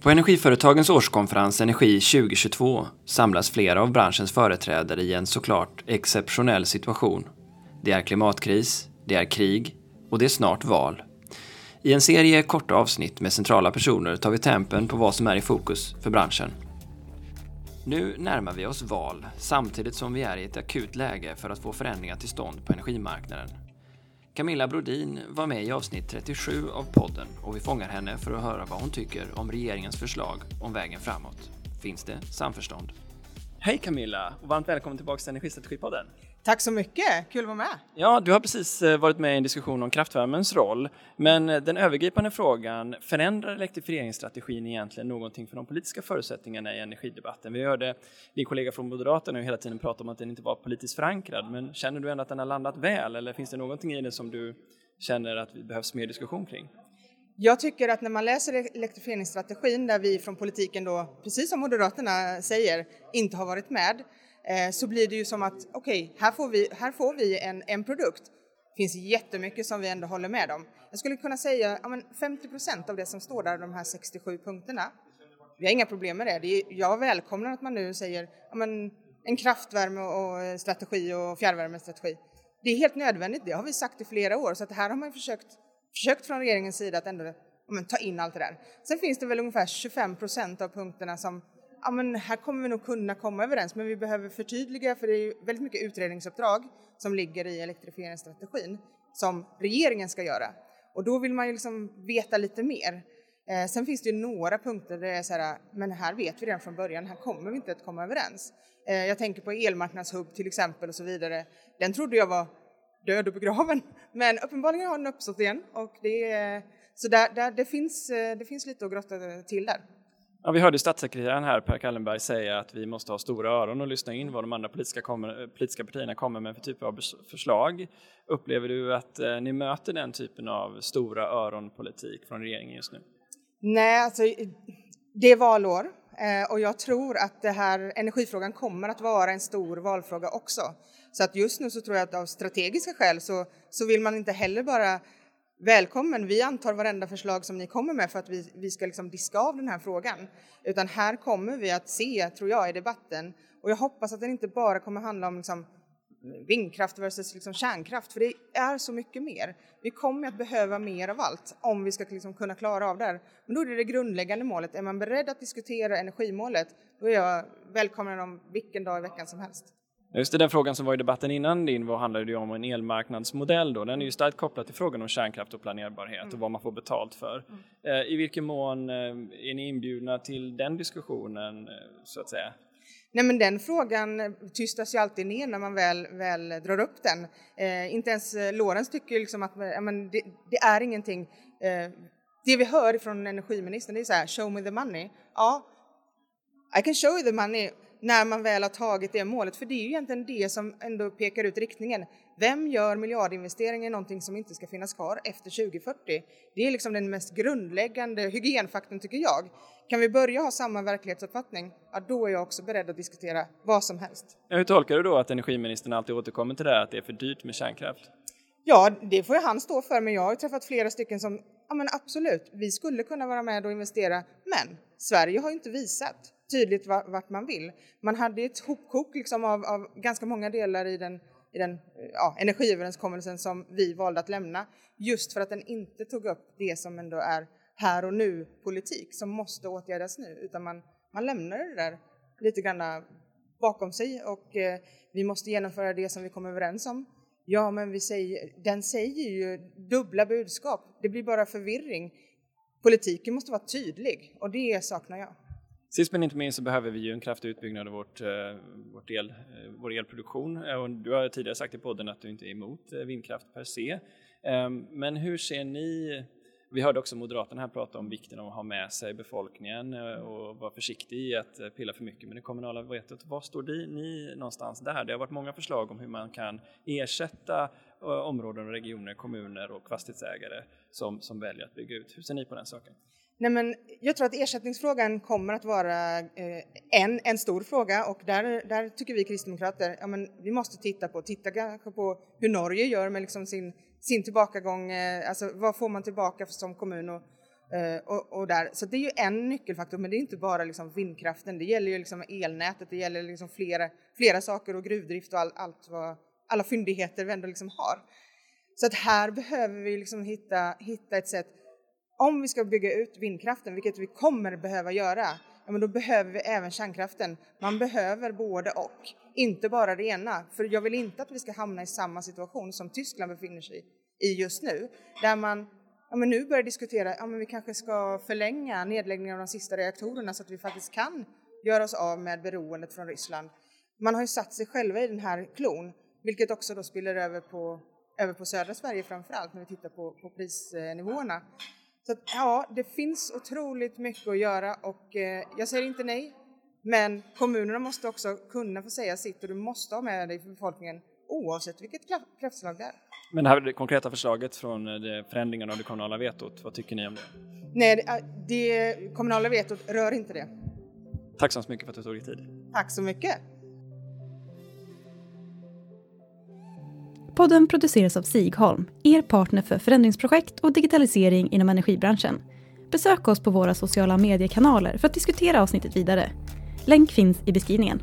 På Energiföretagens årskonferens Energi 2022 samlas flera av branschens företrädare i en såklart exceptionell situation. Det är klimatkris, det är krig och det är snart val. I en serie korta avsnitt med centrala personer tar vi tempen på vad som är i fokus för branschen. Nu närmar vi oss val samtidigt som vi är i ett akut läge för att få förändringar till stånd på energimarknaden. Camilla Brodin var med i avsnitt 37 av podden och vi fångar henne för att höra vad hon tycker om regeringens förslag om vägen framåt. Finns det samförstånd? Hej Camilla och varmt välkommen tillbaka till Energistrategipodden. Tack så mycket, kul att vara med. Ja, du har precis eh, varit med i en diskussion om kraftvärmens roll, men eh, den övergripande frågan, förändrar elektrifieringsstrategin egentligen någonting för de politiska förutsättningarna i energidebatten? Vi hörde din kollega från Moderaterna hela tiden prata om att den inte var politiskt förankrad, men känner du ändå att den har landat väl eller finns det någonting i den som du känner att det behövs mer diskussion kring? Jag tycker att när man läser elektrifieringsstrategin där vi från politiken då, precis som Moderaterna eh, säger, inte har varit med, eh, så blir det ju som att okej, okay, här får vi, här får vi en, en produkt. Det finns jättemycket som vi ändå håller med om. Jag skulle kunna säga ja, 50 procent av det som står där, de här 67 punkterna, vi har inga problem med det. det är, jag välkomnar att man nu säger ja, men, en kraftvärme och eh, strategi och fjärrvärmestrategi. Det är helt nödvändigt, det har vi sagt i flera år, så att här har man försökt, försökt från regeringens sida att ändå ja, men, ta in allt det där. Sen finns det väl ungefär 25 procent av punkterna som ja men här kommer vi nog kunna komma överens men vi behöver förtydliga för det är väldigt mycket utredningsuppdrag som ligger i elektrifieringsstrategin som regeringen ska göra och då vill man ju liksom veta lite mer. Eh, sen finns det ju några punkter där det är så här, men här vet vi redan från början, här kommer vi inte att komma överens. Eh, jag tänker på elmarknadshubb till exempel och så vidare. Den trodde jag var död och begraven, men uppenbarligen har den uppstått igen och det är, så där, där, det, finns, eh, det finns lite att grotta till där. Ja, vi hörde statssekreteraren här, Per Kallenberg, säga att vi måste ha stora öron och lyssna in vad de andra politiska, kommer, politiska partierna kommer med för typ av förslag. Upplever du att eh, ni möter den typen av stora öronpolitik från regeringen just nu? Nej, alltså det är valår Eh, och jag tror att det här energifrågan kommer att vara en stor valfråga också. Så att just nu så tror jag att av strategiska skäl så, så vill man inte heller bara välkommen, vi antar varenda förslag som ni kommer med för att vi, vi ska liksom diska av den här frågan. Utan här kommer vi att se, tror jag, i debatten, och jag hoppas att den inte bara kommer handla om liksom vindkraft versus liksom kärnkraft, för det är så mycket mer. Vi kommer att behöva mer av allt om vi ska liksom kunna klara av det här. Men då är det det grundläggande målet. Är man beredd att diskutera energimålet, då är jag välkommen om vilken dag i veckan som helst. Just det, den frågan som var i debatten innan din var, handlade ju om en elmarknadsmodell då. Den är ju starkt kopplad till frågan om kärnkraft och planerbarhet mm. och vad man får betalt för. Mm. Eh, I vilken mån eh, är ni inbjudna till den diskussionen eh, så att säga? Nej men den frågan tystas ju alltid ner när man väl, väl drar upp den. Eh, inte ens eh, Lorentz tycker liksom att eh, ja, men det, det är ingenting. Eh, det vi hör från energiministern det är så här, show me the money. Ja, I can show you the money när man väl har tagit det målet. För det är ju egentligen det som ändå pekar ut riktningen. Vem gör miljardinvesteringar i någonting som inte ska finnas kvar efter 2040? Det är liksom den mest grundläggande hygienfaktorn tycker jag. Kan vi börja ha samma verklighetsuppfattning, ja, då är jag också beredd att diskutera vad som helst. Hur tolkar du då att energiministern alltid återkommer till det här att det är för dyrt med kärnkraft? Ja, det får ju han stå för, men jag har träffat flera stycken som, ja men absolut, vi skulle kunna vara med och investera, men Sverige har ju inte visat tydligt vart man vill. Man hade ett hopkok liksom av, av ganska många delar i den, i den ja, energiöverenskommelsen som vi valde att lämna just för att den inte tog upp det som ändå är här och nu politik som måste åtgärdas nu utan man, man lämnar det där lite grann bakom sig och eh, vi måste genomföra det som vi kom överens om. Ja, men vi säger, den säger ju dubbla budskap. Det blir bara förvirring. Politiken måste vara tydlig och det saknar jag. Sist men inte minst så behöver vi ju en kraftig utbyggnad av vårt, eh, vårt el, eh, vår elproduktion. Eh, och du har tidigare sagt i podden att du inte är emot vindkraft per se. Ehm, men hur ser ni vi hörde också Moderaterna här prata om vikten av att ha med sig befolkningen och vara försiktig i att pilla för mycket med det kommunala vetot. Var står ni någonstans där? Det har varit många förslag om hur man kan ersätta områden, och regioner, kommuner och fastighetsägare som, som väljer att bygga ut. Hur ser ni på den saken? Nej, men jag tror att ersättningsfrågan kommer att vara eh, en, en stor fråga och där, där tycker vi kristdemokrater ja, men vi måste titta på, titta kanske på hur Norge gör med liksom sin, sin tillbakagång, eh, alltså vad får man tillbaka som kommun och, eh, och, och, där. Så det är ju en nyckelfaktor, men det är inte bara liksom vindkraften, det gäller ju liksom elnätet, det gäller liksom flera, flera saker och gruvdrift och all, allt vad, alla fyndigheter vi ändå liksom har. Så att här behöver vi liksom hitta, hitta ett sätt, om vi ska bygga ut vindkraften, vilket vi kommer behöva göra, ja, men då behöver vi även kärnkraften. Man behöver både och, inte bara det ena. För jag vill inte att vi ska hamna i samma situation som Tyskland befinner sig i just nu, där man ja, men nu börjar diskutera ja, men vi kanske ska förlänga nedläggningen av de sista reaktorerna så att vi faktiskt kan göra oss av med beroendet från Ryssland. Man har ju satt sig själva i den här klon, vilket också då spiller över på, över på södra Sverige framför allt när vi tittar på, på prisnivåerna. Så att, ja, det finns otroligt mycket att göra och eh, jag säger inte nej. Men kommunerna måste också kunna få säga sitt och du måste ha med dig för befolkningen oavsett vilket kraftslag det är. Men det här det konkreta förslaget från eh, förändringen av det kommunala vetot, vad tycker ni om det? Nej, det, äh, det kommunala vetot rör inte det. Tack så mycket för att du tog dig tid. Tack så mycket. Podden produceras av Sigholm, er partner för förändringsprojekt och digitalisering inom energibranschen. Besök oss på våra sociala mediekanaler för att diskutera avsnittet vidare. Länk finns i beskrivningen.